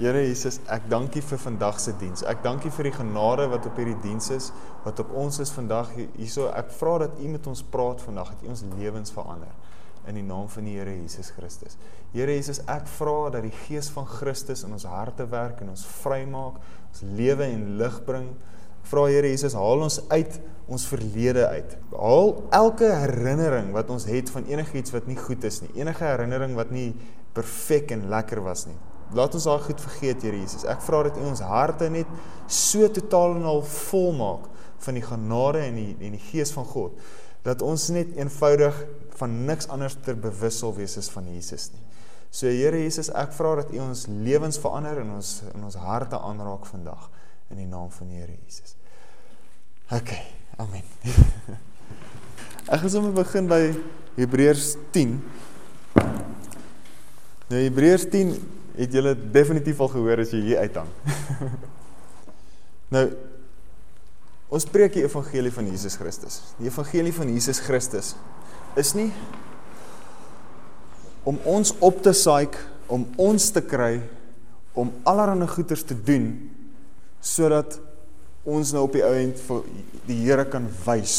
Here Jesus, ek dank U vir vandag se diens. Ek dank U vir die genade wat op hierdie diens is, wat op ons is vandag hierso. Ek vra dat U met ons praat vandag, dat U ons lewens verander in die naam van die Here Jesus Christus. Here Jesus, ek vra dat die gees van Christus in ons harte werk en ons vrymaak, ons lewe en lig bring. Vra Here Jesus, haal ons uit ons verlede uit. Haal elke herinnering wat ons het van enigiets wat nie goed is nie. Enige herinnering wat nie perfek en lekker was nie. Laat ons daai goed vergeet, Here Jesus. Ek vra dat U ons harte net so totaal en al vol maak van die genade en die en die gees van God dat ons net eenvoudig van niks anders ter bewus sal wees as van Jesus nie. So Here Jesus, ek vra dat U ons lewens verander en ons in ons harte aanraak vandag in die naam van die Here Jesus. OK. Amen. ek gaan sommer begin by Hebreërs 10. Nou Hebreërs 10 het julle definitief al gehoor as jy hier uithang. nou ons preek die evangelie van Jesus Christus. Die evangelie van Jesus Christus is nie om ons op te saik, om ons te kry, om allerlei goeders te doen sodat ons nou op die ouend vir die Here kan wys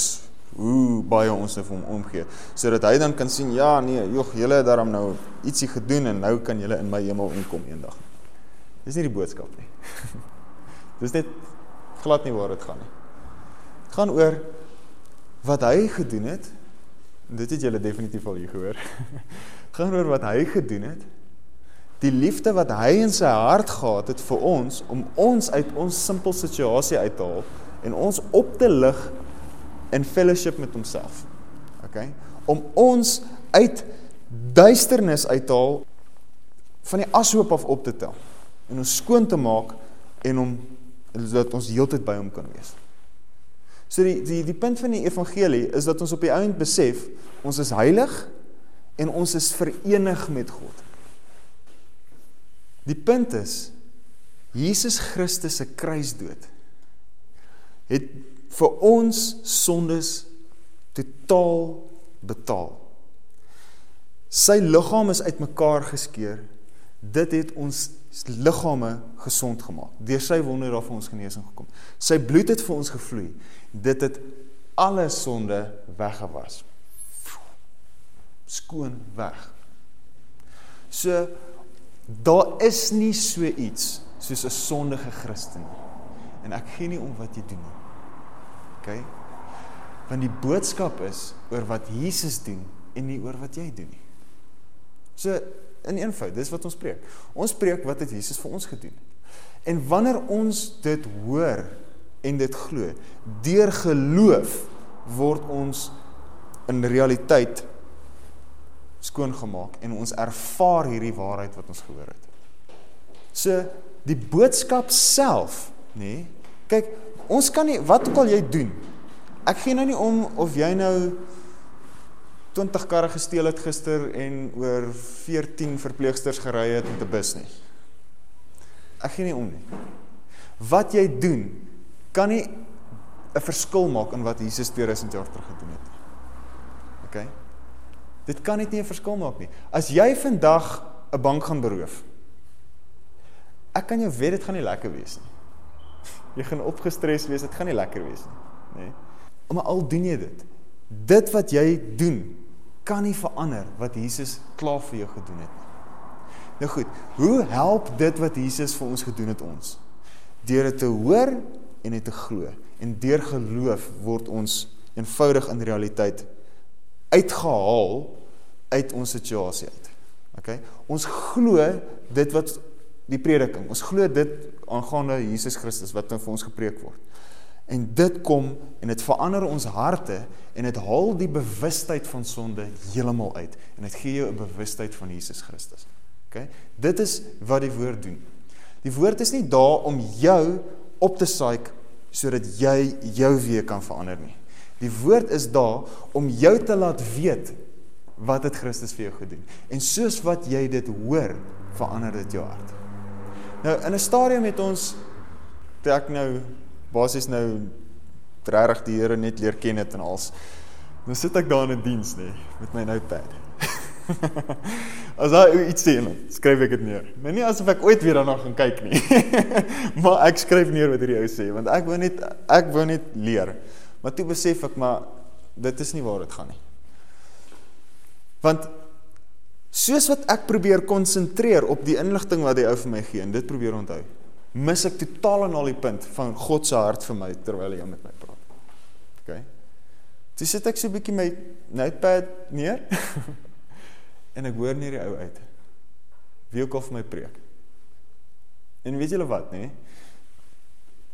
hoe baie ons vir hom omgee sodat hy dan kan sien ja nee jog julle het daarom nou ietsie gedoen en nou kan julle in my hemel inkom eendag. Dis nie die boodskap nie. Dis net glad nie waar dit gaan nie. Dit gaan oor wat hy gedoen het. En dit het julle definitief al hier gehoor. gaan oor wat hy gedoen het. Die liefde wat hy in sy hart gehad het vir ons om ons uit ons simpel situasie uit te haal en ons op te lig in fellowship met homself. Okay? Om ons uit duisternis uithaal van die ashoop af op te tel en ons skoon te maak en om dat ons heeltyd by hom kan wees. So die die die punt van die evangelie is dat ons op die ount besef ons is heilig en ons is verenig met God. Die punt is Jesus Christus se kruisdood het vir ons sondes totaal betaal. Sy liggaam is uitmekaar geskeur. Dit het ons liggame gesond gemaak. Deur sy wonder daar vir ons genesing gekom. Sy bloed het vir ons gevloei. Dit het alle sonde weggewas. Skoon weg. So daar is nie so iets soos 'n sondige Christen nie. En ek gee nie om wat jy doen nie. OK? Want die boodskap is oor wat Jesus doen en nie oor wat jy doen nie. So in eenvoud, dis wat ons preek. Ons preek wat het Jesus vir ons gedoen. En wanneer ons dit hoor en dit glo, deur geloof word ons in realiteit skoongemaak en ons ervaar hierdie waarheid wat ons gehoor het. So die boodskap self, nê? Nee, kyk, Ons kan nie wat ook al jy doen. Ek gee nou nie om of jy nou 20 karre gesteel het gister en oor 14 verpleegsters gery het met 'n bus nie. Ek gee nie om nie. Wat jy doen kan nie 'n verskil maak in wat Jesus 2000 jaar terug gedoen het. OK? Dit kan net nie 'n verskil maak nie. As jy vandag 'n bank gaan beroof, ek kan jou weet dit gaan nie lekker wees nie. Jy gaan opgestres wees, dit gaan nie lekker wees nie, nê? Nee. Maar al doen jy dit. Dit wat jy doen kan nie verander wat Jesus klaar vir jou gedoen het nie. Nou goed, hoe help dit wat Jesus vir ons gedoen het ons? Deur dit te hoor en dit te glo. En deur geloof word ons eenvoudig in realiteit uitgehaal uit ons situasie uit. OK? Ons glo dit wat die prediking. Ons glo dit aangaande Jesus Christus wat nou vir ons gepreek word. En dit kom en dit verander ons harte en dit haal die bewustheid van sonde heeltemal uit en dit gee jou 'n bewustheid van Jesus Christus. OK? Dit is wat die woord doen. Die woord is nie daar om jou op te saik sodat jy jou weer kan verander nie. Die woord is daar om jou te laat weet wat het Christus vir jou gedoen. En soos wat jy dit hoor, verander dit jou hart. Nou in 'n stadium het ons ek nou basies nou regtig die Here net leer ken het en als. Nou sit ek daar in 'n diens nê met my notepad. as daai iets dan skryf ek dit neer. Maar nie asof ek ooit weer daarna gaan kyk nie. maar ek skryf neer wat hierdie ou sê want ek wou net ek wou net leer. Maar toe besef ek maar dit is nie waar dit gaan nie. Want soos wat ek probeer konsentreer op die inligting wat die ou vir my gee en dit probeer onthou, mis ek totaal en al die punt van God se hart vir my terwyl hy met my praat. OK. Dis sit ek so 'n bietjie my notepad neer en ek hoor net die ou uit. Wie ook al vir my preek. En weet julle wat, nê?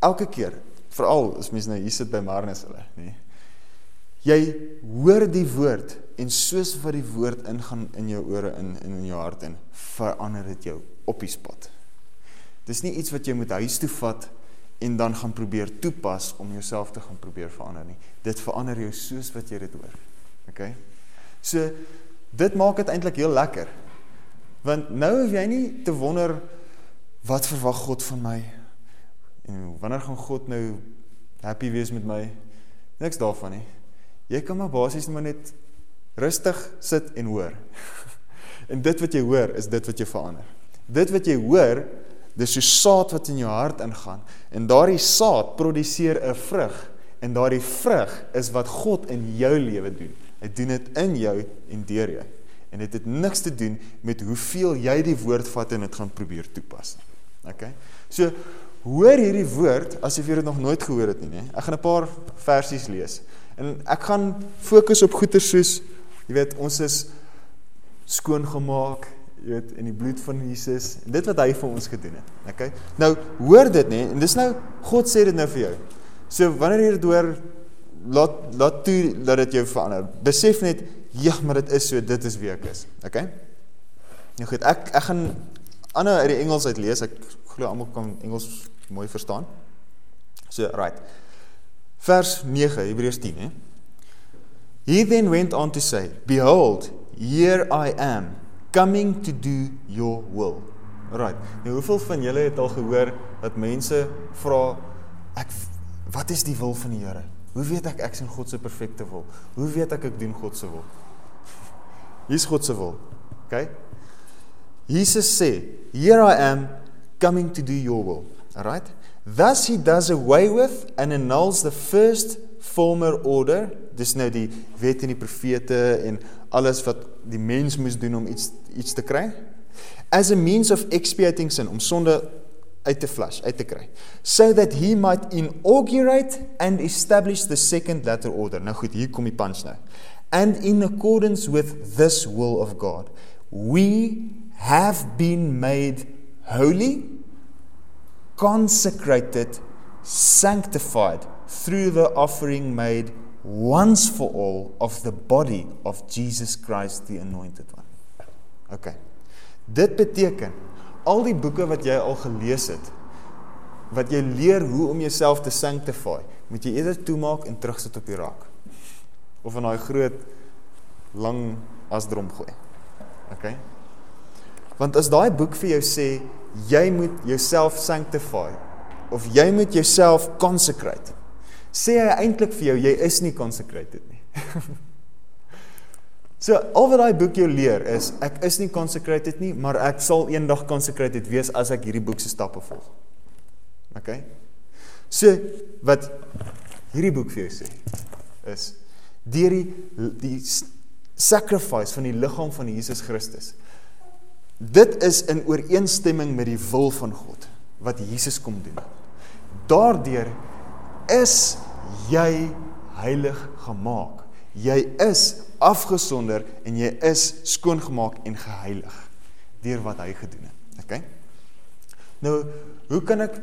Elke keer, veral as mense nou hier sit by Marnus hulle, nê? Jy hoor die woord en soos wat die woord ingaan in jou ore in in jou hart en verander dit jou op die spot. Dis nie iets wat jy moet huis toe vat en dan gaan probeer toepas om jouself te gaan probeer verander nie. Dit verander jou soos wat jy dit hoor. OK? So dit maak dit eintlik heel lekker. Want nou hoef jy nie te wonder wat verwag God van my en wanneer gaan God nou happy wees met my? Niks daarvan nie. Jy kan maar basies maar net rustig sit en hoor. en dit wat jy hoor is dit wat jou verander. Dit wat jy hoor, dis so saad wat in jou hart ingaan en daardie saad produseer 'n vrug en daardie vrug is wat God in jou lewe doen. Hy doen dit in jou en deur jou. En dit het niks te doen met hoeveel jy die woord vat en dit gaan probeer toepas. Okay? So hoor hierdie woord asof jy dit nog nooit gehoor het nie, nê? Ek gaan 'n paar versies lees. En ek gaan fokus op goeie soos Jy weet, ons is skoon gemaak, jy weet, in die bloed van Jesus. En dit wat hy vir ons gedoen het. Okay? Nou, hoor dit nê, en dis nou God sê dit nou vir jou. So wanneer jy dit hoor, laat laat toe dat dit jou verander. Besef net, ja, maar dit is so, dit is wie ek is. Okay? Nou goed, ek ek gaan ander uit die Engels uit lees. Ek glo almal kan Engels mooi verstaan. So, right. Vers 9, Hebreërs 10, hè. He then went on to say, Behold, here I am, coming to do your will. Right. Nou hoeveel van julle het al gehoor dat mense vra ek wat is die wil van die Here? Hoe weet ek ek is in God se perfekte wil? Hoe weet ek ek doen God se wil? Hier's God se wil. OK? Jesus sê, "Here I am coming to do your will." Alright? Thus he does away with and annuls the first former order, dis nou die wet en die profete en alles wat die mens moes doen om iets iets te kry, as a means of expiating sin, om sonde uit te flush, uit te kry, so that he might inaugurate and establish the second latter order. Nou goed, hier kom die punch nou. And in accordance with this will of God, we have been made holy, consecrated, sanctified through the offering made once for all of the body of Jesus Christ the anointed one. Okay. Dit beteken al die boeke wat jy al gelees het wat jy leer hoe om jouself te sanctify, moet jy eerder toemaak en terugsit op die rak. Of in daai groot lang asdrom gooi. Okay? Want as daai boek vir jou sê jy moet jouself sanctify of jy moet jouself consecrate sê hy eintlik vir jou jy is nie consecrated nie. so al wat daai boek jou leer is ek is nie consecrated nie, maar ek sal eendag consecrated wees as ek hierdie boek se stappe volg. OK? So wat hierdie boek vir jou sê is deur die die sacrifice van die liggaam van Jesus Christus. Dit is in ooreenstemming met die wil van God wat Jesus kom doen. Daardeur is jy heilig gemaak. Jy is afgesonder en jy is skoongemaak en geheilig deur wat hy gedoen het. OK? Nou, hoe kan ek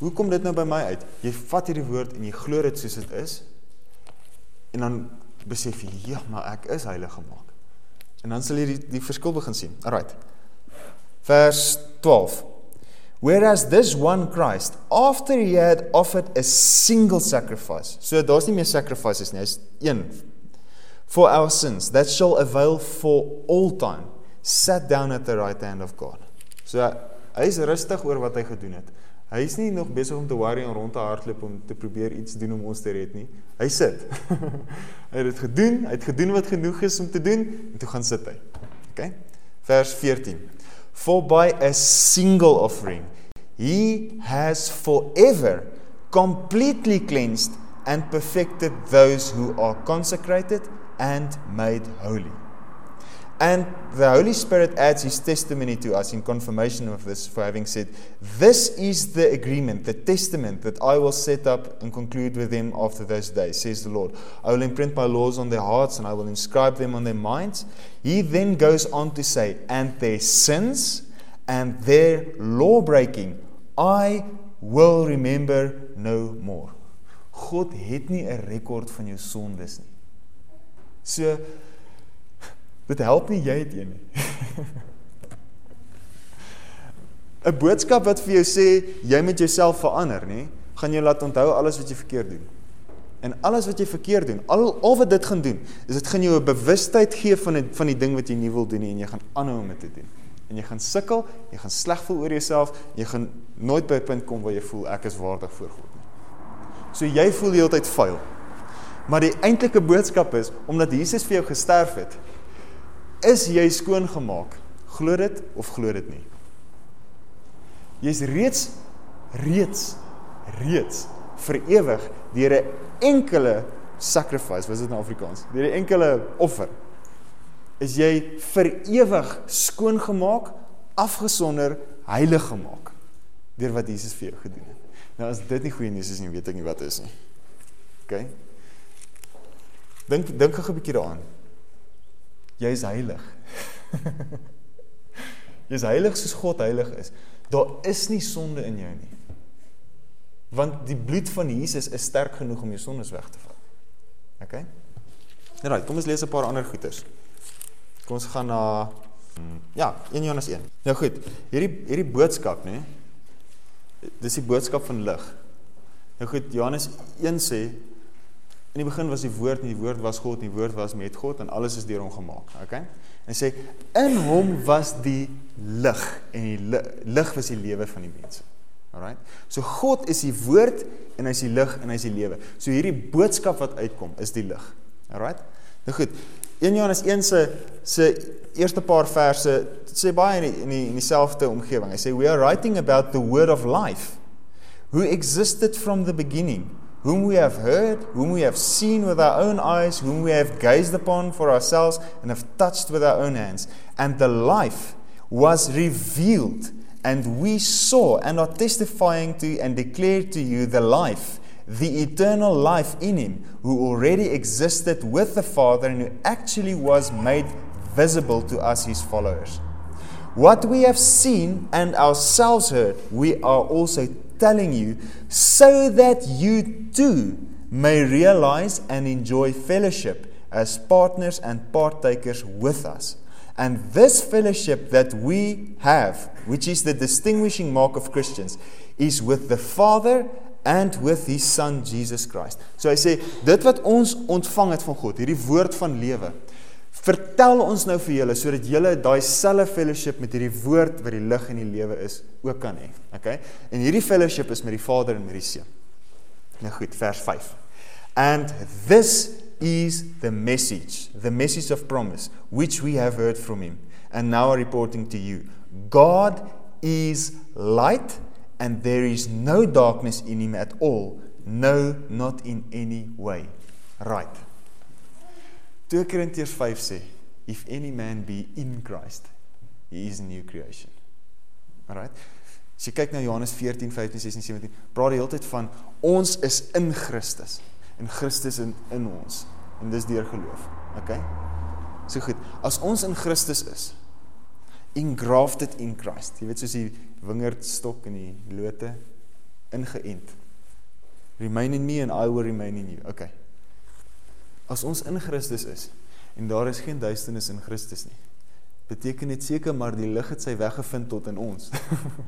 hoe kom dit nou by my uit? Jy vat hierdie woord en jy glo dit soos dit is. En dan besef jy, ja, maar ek is heilig gemaak. En dan sal jy die, die verskil begin sien. Alrite. Vers 12. Whereas this one Christ, after he had offered a single sacrifice, so daar's nie meer sacrifices nie, hy's een for our sins that shall avail for all time, sat down at the right hand of God. So hy is rustig oor wat hy gedoen het. Hy is nie nog besig om te worry en rond te hardloop om te probeer iets doen om ons te red nie. Hy sit. hy het dit gedoen, hy het gedoen wat genoeg is om te doen en toe gaan sit hy. OK? Vers 14. For by a single offering he has forever completely cleansed and perfected those who are consecrated and made holy. And the Holy Spirit adds his testimony to us in confirmation of this for having said, This is the agreement, the testament that I will set up and conclude with them after those days, says the Lord. I will imprint my laws on their hearts and I will inscribe them on their minds. He then goes on to say, And their sins and their law breaking I will remember no more. God het nie 'n rekord van jou sondes nie. So dit help nie jy het een nie. 'n Boodskap wat vir jou sê jy moet jouself verander, nê, gaan jou laat onthou alles wat jy verkeerd doen. En alles wat jy verkeerd doen, al al wat dit gaan doen, is dit gaan jou 'n bewustheid gee van die, van die ding wat jy nie wil doen nie en jy gaan aanhou om dit te doen. En jy gaan sukkel, jy gaan sleg voel oor jouself, jy gaan nooit by 'n punt kom waar jy voel ek is waardig voor God nie. So jy voel die hele tyd vuil. Maar die eintlike boodskap is omdat Jesus vir jou gesterf het, is jy skoon gemaak. Glo dit of glo dit nie. Jy's reeds reeds reeds vir ewig deur 'n enkele sacrifice, wat is dit in Afrikaans? Deur 'n enkele offer is jy vir ewig skoon gemaak, afgesonder, heilig gemaak deur wat Jesus vir jou gedoen het. Nou as dit nie goeie nuus is nie, weet ek nie wat is nie. OK? Dink dink gou 'n bietjie daaraan. Jy is heilig. jy is heilig soos God heilig is. Daar is nie sonde in jou nie. Want die bloed van Jesus is sterk genoeg om jou sondes weg te vat. OK? Nou, kom ons lees 'n paar ander goeters. Kom ons gaan na ja, 1 Johannes 1. Nou goed, hierdie hierdie boodskap, nê? Dis die boodskap van lig. Nou goed, Johannes 1 sê in die begin was die woord en die woord was God en die woord was met God en alles is deur hom gemaak, okay? En sê in hom was die lig en die lig was die lewe van die mense. Alright? So God is die woord en hy's die lig en hy's die lewe. So hierdie boodskap wat uitkom is die lig. Alright? Nou goed. 1 Johannes 1 se se eerste paar verse sê baie in die, in, die, in dieselfde omgewing. Hy sê we are writing about the word of life who existed from the beginning whom we have heard whom we have seen with our own eyes whom we have gazed upon for ourselves and have touched with our own hands and the life was revealed and we saw and are testifying to and declare to you the life the eternal life in him, who already existed with the Father and who actually was made visible to us, his followers. What we have seen and ourselves heard, we are also telling you, so that you too may realize and enjoy fellowship as partners and partakers with us. And this fellowship that we have, which is the distinguishing mark of Christians, is with the Father and with his son Jesus Christ. So hy sê dit wat ons ontvang het van God, hierdie woord van lewe. Vertel ons nou vir julle sodat julle daai selfe fellowship met hierdie woord wat die lig en die lewe is ook kan hê. Okay? En hierdie fellowship is met die Vader en met die Seun. Nou goed, vers 5. And this is the message, the message of promise which we have heard from him and now are reporting to you. God is light and there is no darkness in him at all no not in any way right 2 Korintiërs 5 sê if any man be in Christ he is a new creation. Right as jy kyk na Johannes 14 15 16 17 praat die hele tyd van ons is in Christus. En Christus in in ons. En dis deur geloof. Okay so goed. As ons in Christus is engrafted in Christ jy weet soos die wingerdstok en die lote ingeënt. Remain in me and I will remain in you. Okay. As ons in Christus is en daar is geen duisternis in Christus nie, beteken dit seker maar die lig het sy weg gevind tot in ons.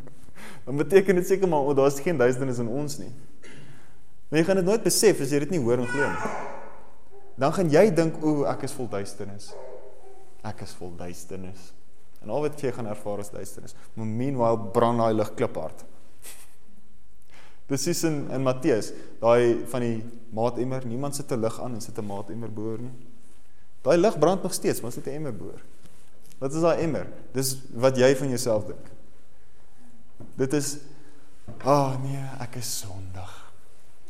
Dan beteken dit seker maar oh, daar's geen duisternis in ons nie. Maar jy gaan dit nooit besef as jy dit nie hoor en glo nie. Dan gaan jy dink o, ek is vol duisternis. Ek is vol duisternis. En al wat jy gaan ervaar is duisternis. Maar meanwhile brand daai lig kliphard. Soos in in Matteus, daai van die maatemmer, niemand sit 'n lig aan en sit 'n maatemmer boor nie. Daai lig brand nog steeds, maar sit 'n emmer boor. Wat is daai emmer? Dis wat jy van jouself dink. Dit is ag oh, nee, ek is sondig.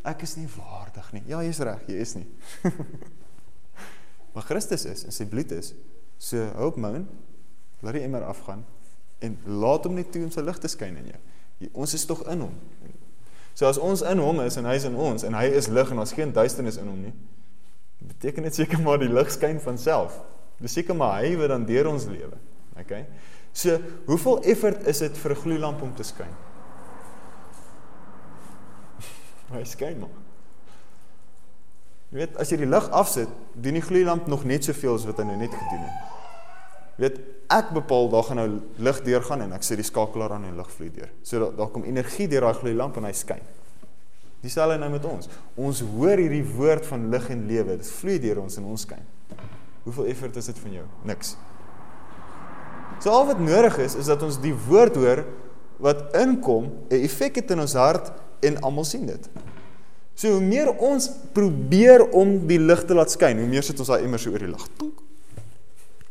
Ek is nie waardig nie. Ja, jy's reg, jy is nie. maar Christus is en sy bloed is. So hou op moun. Laat die emmer afgaan en laat hom net toe om sy lig te skyn in jou. Ons is tog in hom. So as ons in hom is en hy is in ons en hy is lig en ons geen duisternis in hom nie, beteken dit seker maar die lig skyn van self. Dis seker maar hy wat dan deur ons lewe. Okay? So, hoeveel effort is dit vir 'n gloeilamp om te skyn? hy skyn nog. Jy weet, as jy die lig afsit, doen die gloeilamp nog net soveel as wat hy nou net gedoen het. Jy weet, ek bepaal daar gaan nou lig deurgaan en ek sit die skakelaar aan en lig vloei deur. So daar daar kom energie deur daai gloeilamp en hy skyn. Dieselfde nou met ons. Ons hoor hierdie woord van lig en lewe. Dit vloei deur ons en ons skyn. Hoeveel effort is dit van jou? Niks. So al wat nodig is is dat ons die woord hoor wat inkom, 'n effek het in ons hart en almal sien dit. So hoe meer ons probeer om die lig te laat skyn, hoe meer sit ons daai immer so oor die lig.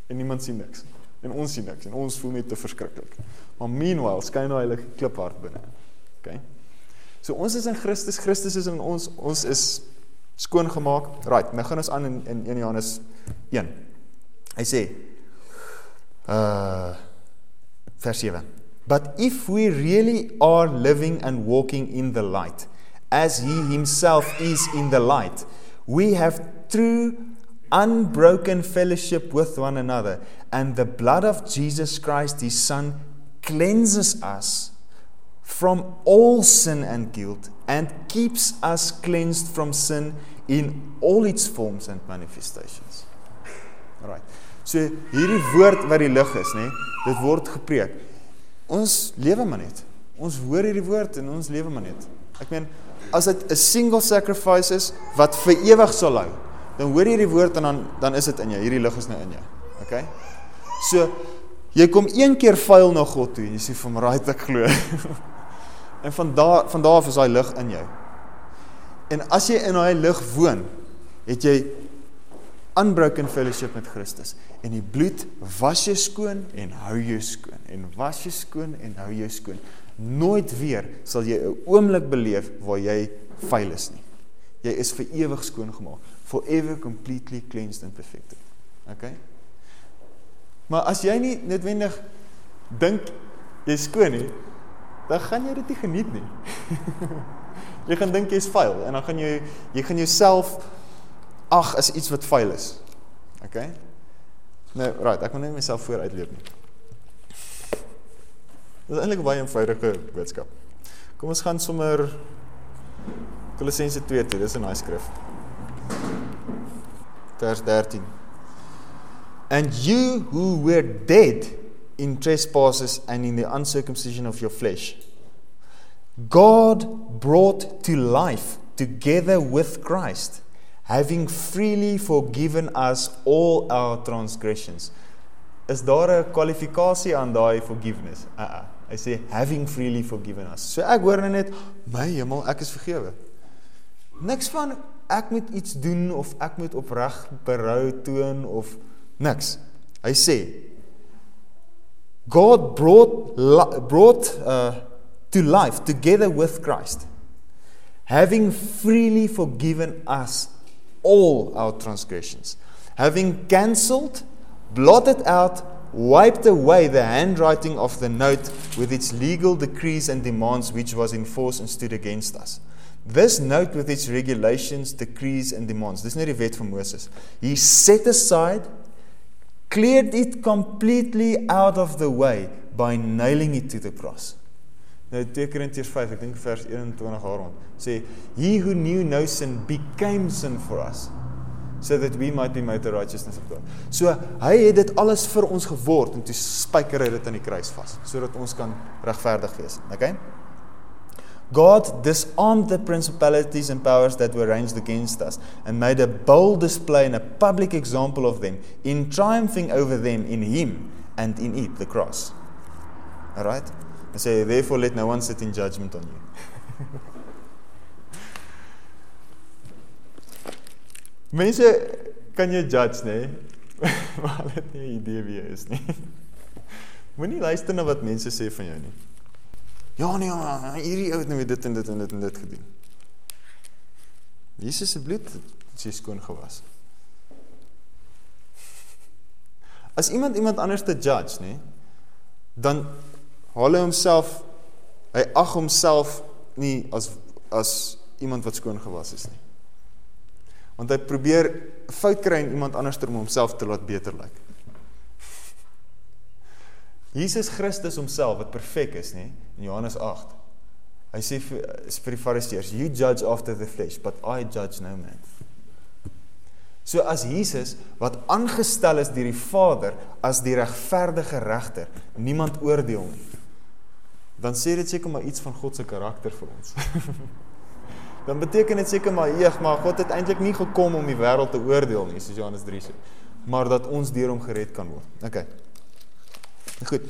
En niemand sien niks en ons sien niks en ons voel net te verskriklik. Maar meanwhile skyn daai heilige kliphart binne. OK. So ons is in Christus, Christus is in ons, ons is skoon gemaak. Right, nou gaan ons aan in in 1 Johannes 1. Hy sê uh vers 7. But if we really are living and walking in the light as he himself is in the light, we have true unbroken fellowship with one another, and the blood of Jesus Christ, his Son, cleanses us from all sin and guilt and keeps us cleansed from sin in all its forms and manifestations. Alright. So hierdie woord wat die lig is, nê, dit word gepreek. Ons lewe maar net. Ons hoor hierdie woord en ons lewe maar net. Ek meen, as dit 'n single sacrifice is wat vir ewig sal hou, dan hoor jy die woord en dan dan is dit in jou. Hierdie lig is nou in jou. OK? So jy kom een keer vuil na God toe en jy sê vir my raai ek glo. en van daar van daar af is daai lig in jou. En as jy in daai lig woon, het jy unbroken fellowship met Christus en die bloed was jou skoon en hou jou skoon en was jou skoon en hou jou skoon. Nooit weer sal jy 'n oomblik beleef waar jy vuil is nie. Jy is vir ewig skoon gemaak forever completely cleansed and perfected. Okay? Maar as jy nie noodwendig dink jy's skoon nie, dan gaan jy dit nie geniet nie. jy gaan dink jy's vuil en dan gaan jy jy gaan jouself ag as iets wat vuil is. Okay? Nou, right, ek moet net myself voor uitleef nie. Dit is eintlik 'n baie eenvoudige boodskap. Kom ons gaan sommer Kolossense 2 toe. Dis 'n nice skrif vers 13. And you who were dead in trespasses and in the uncircumcision of your flesh, God brought to life together with Christ, having freely forgiven us all our transgressions. Is daar 'n kwalifikasie aan daai forgiveness? Uh uh. Hy sê having freely forgiven us. So ek hoor nou net, my hemel, ek is vergewe. Niks van ek moet iets doen of ek moet opreg berou toon of niks. Hy sê God brought brought uh to life together with Christ having freely forgiven us all our transgressions having cancelled blotted out wiped away the handwriting of the note with its legal decrees and demands which was in force and stood against us This note with its regulations, decrees and demands. Dis nie die wet van Moses. He set aside cleared it completely out of the way by nailing it to the cross. Nou 2 Korintiërs 5, ek dink vers 21 daaroor sê he who knew no sin became sin for us so that we might be made the righteousness of God. So hy het dit alles vir ons geword en toe spyker hy dit aan die kruis vas sodat ons kan regverdig wees. Okay? God disarmed the principalities and powers that were ranged against us and made a bold display and a public example of them in triumphing over them in Him and in it, the cross. All right? I say, therefore, let no one sit in judgment on you. Mense kan jou judge, nê? Nee? maar hulle het nie 'n idee wie jy is nie. Moenie luister na wat mense sê van jou nie. Ja nee, hierdie ou het nou dit en dit en dit en dit gedoen. Jesus se bloed het sy skoon gewas. As iemand iemand anders te judge, nê, dan haal hy homself hy ag homself nie as as iemand wat skoon gewas is nie. Want hy probeer fout kry in iemand anders om homself te laat beter lyk. Jesus Christus homself wat perfek is, nê, in Johannes 8. Hy sê vir, vir die Fariseërs, "You judge after the flesh, but I judge no man." So as Jesus wat aangestel is deur die Vader as die regverdige regter, niemand oordeel nie. Dan sê dit seker maar iets van God se karakter vir ons. dan beteken dit seker maar eeg, maar God het eintlik nie gekom om die wêreld te oordeel nie, soos Johannes 3 sê, maar dat ons deur hom gered kan word. OK. Goed.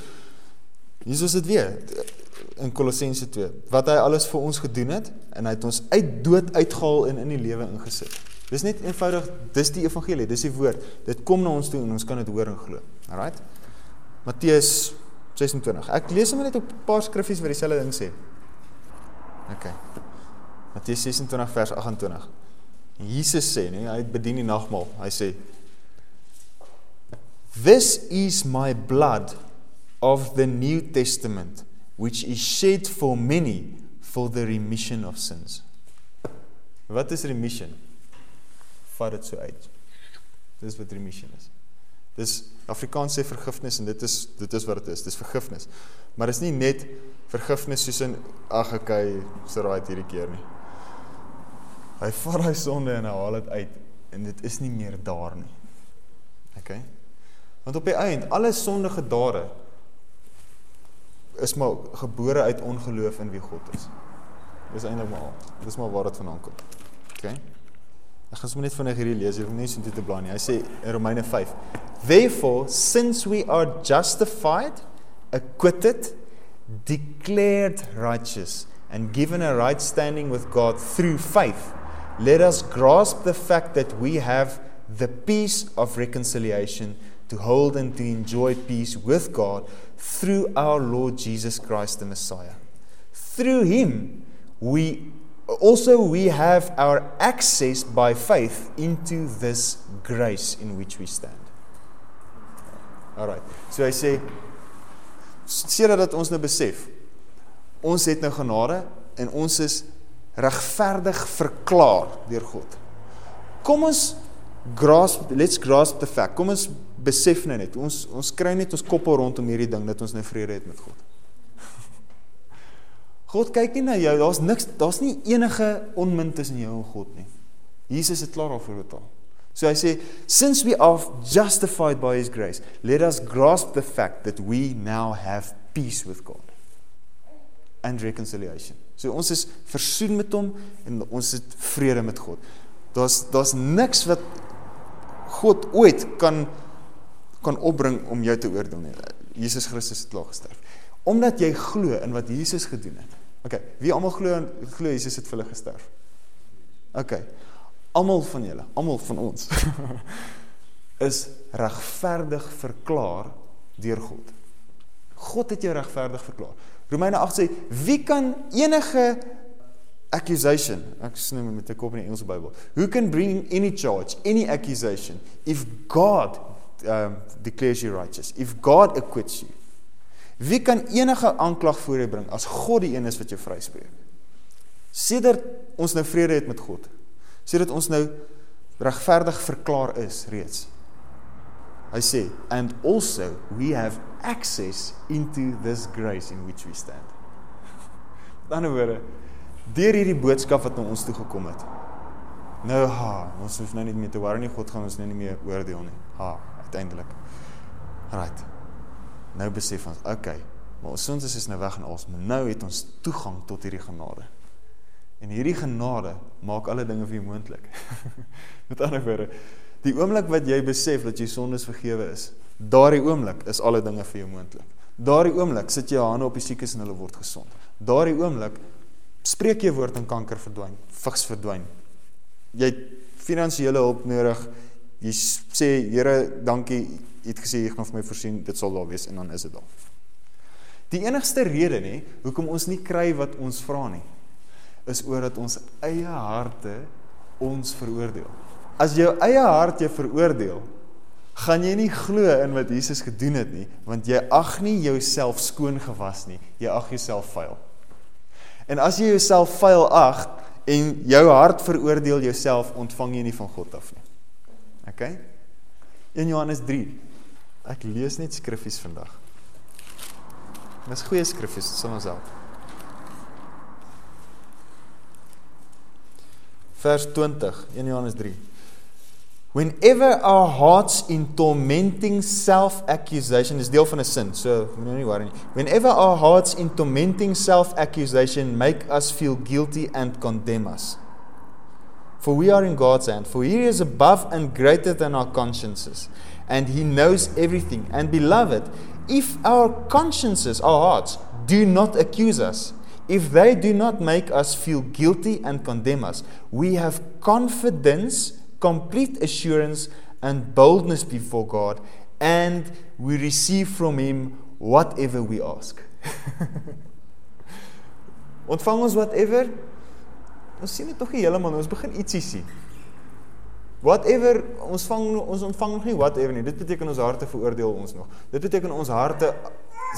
Jesus het weer in Kolossense 2 wat hy alles vir ons gedoen het en hy het ons uit dood uitgehaal en in die lewe ingesit. Dis net eenvoudig, dis die evangelie, dis die woord. Dit kom na ons toe en ons kan dit hoor en glo. Alraight. Matteus 26. Ek lees hom net op 'n paar skriffies wat dieselfde ding sê. OK. Matteus 26 vers 28. Jesus sê, nee, hy bedien die nagmaal. Hy sê This is my blood of the New Testament which is shed for many for the remission of sins. Wat is remission? Vat dit so uit. Dis wat remission is. Dis Afrikaans sê vergifnis en dit is dit is wat dit is. Dis vergifnis. Maar dit is nie net vergifnis soos in ag okay, so right hierdie keer nie. Hy vat daai sonde en hy haal dit uit en dit is nie meer daar nie. Okay? Want op die eind, alle sondige dade is maar gebore uit ongeloof in wie God is. Dis eintlik maar al. Dis maar waar dit vandaan kom. OK. Ek gaan sommer net vinnig hierdie lees. Ek wil nie so intoe te bly nie. Hy sê in Romeine 5: Therefore, since we are justified, acquitted, declared righteous and given a right standing with God through faith, let us grasp the fact that we have the peace of reconciliation to hold and to enjoy peace with God through our Lord Jesus Christ the Messiah. Through him we also we have our access by faith into this grace in which we stand. All right. So hy sê seker dat ons nou besef ons het nou genade en ons is regverdig verklaar deur God. Kom ons grasp let's grasp the fact. Kom ons besef nou net. Ons ons kry net ons koppe rondom hierdie ding dat ons nou vrede het met God. God kyk nie na jou. Daar's niks, daar's nie enige onmin tussen jou en God nie. Jesus het klaar daarvoor betaal. So hy sê, since we are justified by his grace, let us grasp the fact that we now have peace with God and reconciliation. So ons is versoen met hom en ons het vrede met God. Daar's daar's niks wat God ooit kan kan opbring om jou te oordeel nie. Jesus Christus het klaar gesterf. Omdat jy glo in wat Jesus gedoen het. Okay, wie almal glo glo Jesus het vir hulle gesterf? Okay. Almal van julle, almal van ons is regverdig verklaar deur God. God het jou regverdig verklaar. Romeine 8 sê, wie kan enige accusation, ek sê met 'n kop in die Engelse Bybel. Who can bring any charge, any accusation if God um, declares you righteous, if God acquits you. Wie kan enige aanklag voor jou bring as God die een is wat jou vryspreek? Sedert ons nou vrede het met God, sedert ons nou regverdig verklaar is reeds. Hy sê, and also we have access into this grace in which we stand. Dan word deur hierdie boodskap wat na ons toe gekom het. Nou ha, ons hoef nou nie meer te worry nie, God gaan ons nou nie meer oordeel nie. Ha, uiteindelik. Right. Nou besef ons, okay, maar ons sondes is nou weg en ons nou het ons toegang tot hierdie genade. En hierdie genade maak alle dinge vir jou moontlik. Met ander woorde, die oomblik wat jy besef dat jou sondes vergewe is, daardie oomblik is alle dinge vir jou moontlik. Daardie oomblik sit jy hande op die siekes en hulle word gesond. Daardie oomblik spreek jy woord en kanker verdwyn, vigs verdwyn. Jy finansiële hulp nodig, jy sê Here, dankie, jy het gesê jy gaan vir my voorsien, dit sal daar wees en dan is dit daar. Die enigste rede nê hoekom ons nie kry wat ons vra nie, is omdat ons eie harte ons veroordeel. As jou eie hart jou veroordeel, gaan jy nie glo in wat Jesus gedoen het nie, want jy ag nie jouself skoon gewas nie, jy ag jouself vuil. En as jy jouself vuil ag en jou hart veroordeel jouself, ontvang jy nie van God af nie. OK? In Johannes 3. Ek lees net skriffies vandag. Dis goeie skriffies, dit sal ons help. Vers 20, 1 Johannes 3. Whenever our hearts in tormenting self-accusation is deel van 'n sin, so moenie nie worry nie. Whenever our hearts in tormenting self-accusation make us feel guilty and condemn us. For we are in God's hand, for he is above and greater than our consciences, and he knows everything. And beloved, if our consciences, our hearts, do not accuse us, if they do not make us feel guilty and condemn us, we have confidence complete assurance and boldness before God, and we receive from Him whatever we ask. Ontvang ons whatever? Ons sien dit tog nie heeltemal, ons begin ietsie sien. Whatever, ons vang ons ontvang nog nie whatever nie. Dit beteken ons harte veroordeel ons nog. Dit beteken ons harte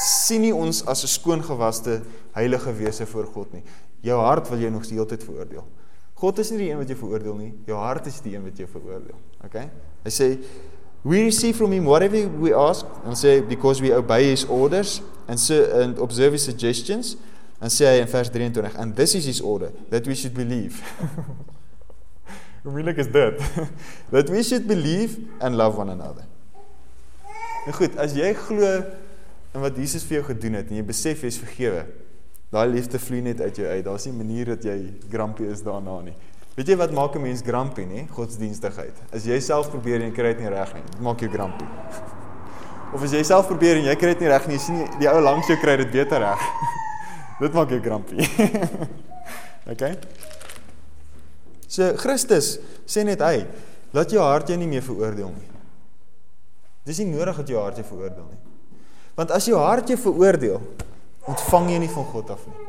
sien nie ons as 'n skoongewaste heilige wese voor God nie. Jou hart wil jy nog die hele tyd veroordeel. God is nie die een wat jou veroordeel nie. Jou hart is die een wat jou veroordeel. Okay? Hy sê we receive from him whatever we ask and say because we obey his orders and so and observe his suggestions and say in vers 23 and this is his order that we should believe. Hoe moeilik is dit? that we should believe and love one another. Nou goed, as jy glo in wat Jesus vir jou gedoen het en jy besef jy is vergewe, Daai liefde vloei net uit jou uit. Daar's nie 'n manier dat jy grumpy is daarna nie. Weet jy wat maak 'n mens grumpy nie? Godsdienstigheid. As jy self probeer en kry dit nie reg nie, dit maak jou grumpy. Of as jy self probeer en jy kry dit nie reg nie, jy sien nie die ou langs jou kry dit beter reg. Dit maak jou grumpy. okay? So Christus sê net hy, laat jou hart jou nie meer veroordeel nie. Dis nie nodig dat jou hart jou veroordeel nie. Want as jou hart jou veroordeel, ontvang jy nie van God af nie.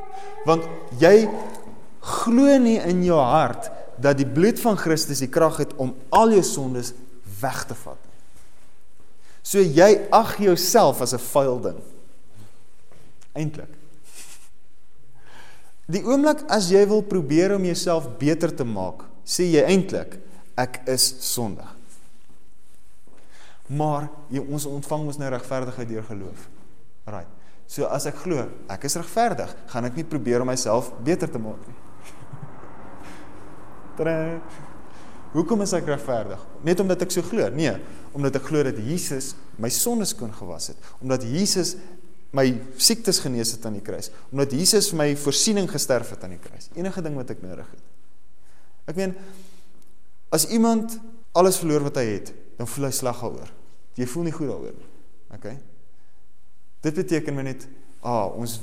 Want jy glo nie in jou hart dat die bloed van Christus die krag het om al jou sondes weg te vat nie. So jy ag jouself as 'n vuil ding. Eintlik. Die oomblik as jy wil probeer om jouself beter te maak, sê jy eintlik ek is sondig. Maar jy ons ontvang ons nou regverdigheid deur geloof. Right. So as ek glo, ek is regverdig, gaan ek nie probeer om myself beter te maak nie. Tada. Hoekom is ek regverdig? Net omdat ek so glo? Nee, omdat ek glo dat Jesus my sondes kon gewas het, omdat Jesus my siektes genees het aan die kruis, omdat Jesus vir my voorsiening gesterf het aan die kruis. Enige ding wat ek nodig het. Ek meen as iemand alles verloor wat hy het, dan voel hy sleg daaroor. Jy voel nie goed daaroor nie. Okay? Dit beteken my net, ah, ons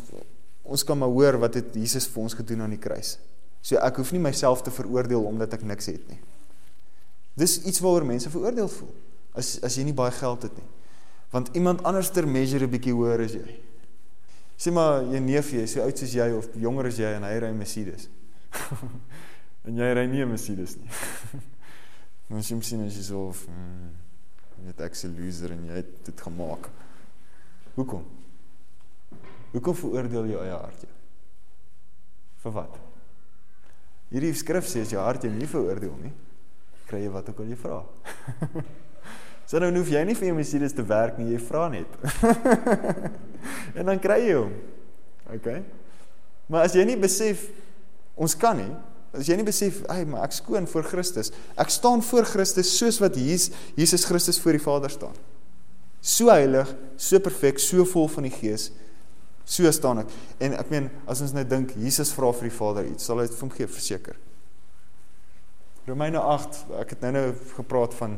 ons kan maar hoor wat het Jesus vir ons gedoen aan die kruis. So ek hoef nie myself te veroordeel omdat ek niks het nie. Dis iets waaroor mense veroordeel voel as as jy nie baie geld het nie. Want iemand anders ter measure 'n bietjie hoër as jy. Sê maar jy neefie is so oud soos jy of jonger as jy en hy ry 'n Mercedes. en jy ry nie 'n Mercedes nie. Dan sien jy as jy so of mm, jy het ek se loser en jy het dit gemaak. Hoekom? Hoekom veroordeel jou eie hart jou? Vir wat? Hierdie skrif sê as jou hart jou nie veroordeel nie, kry jy wat ook al jy vra. so nou hoef jy nie vir jou Mercedes te werk nie, jy vra net. en dan kry jy hom. OK? Maar as jy nie besef ons kan nie, as jy nie besef, "Ag, maar ek skoon voor Christus. Ek staan voor Christus soos wat Jesus Jesus Christus voor die Vader staan." so heilig, so perfek, so vol van die Gees. So staan ek. En ek meen, as ons nou dink Jesus vra vir die Vader iets, sal hy dit vir hom gee, verseker. Romeine 8, ek het nou-nou gepraat van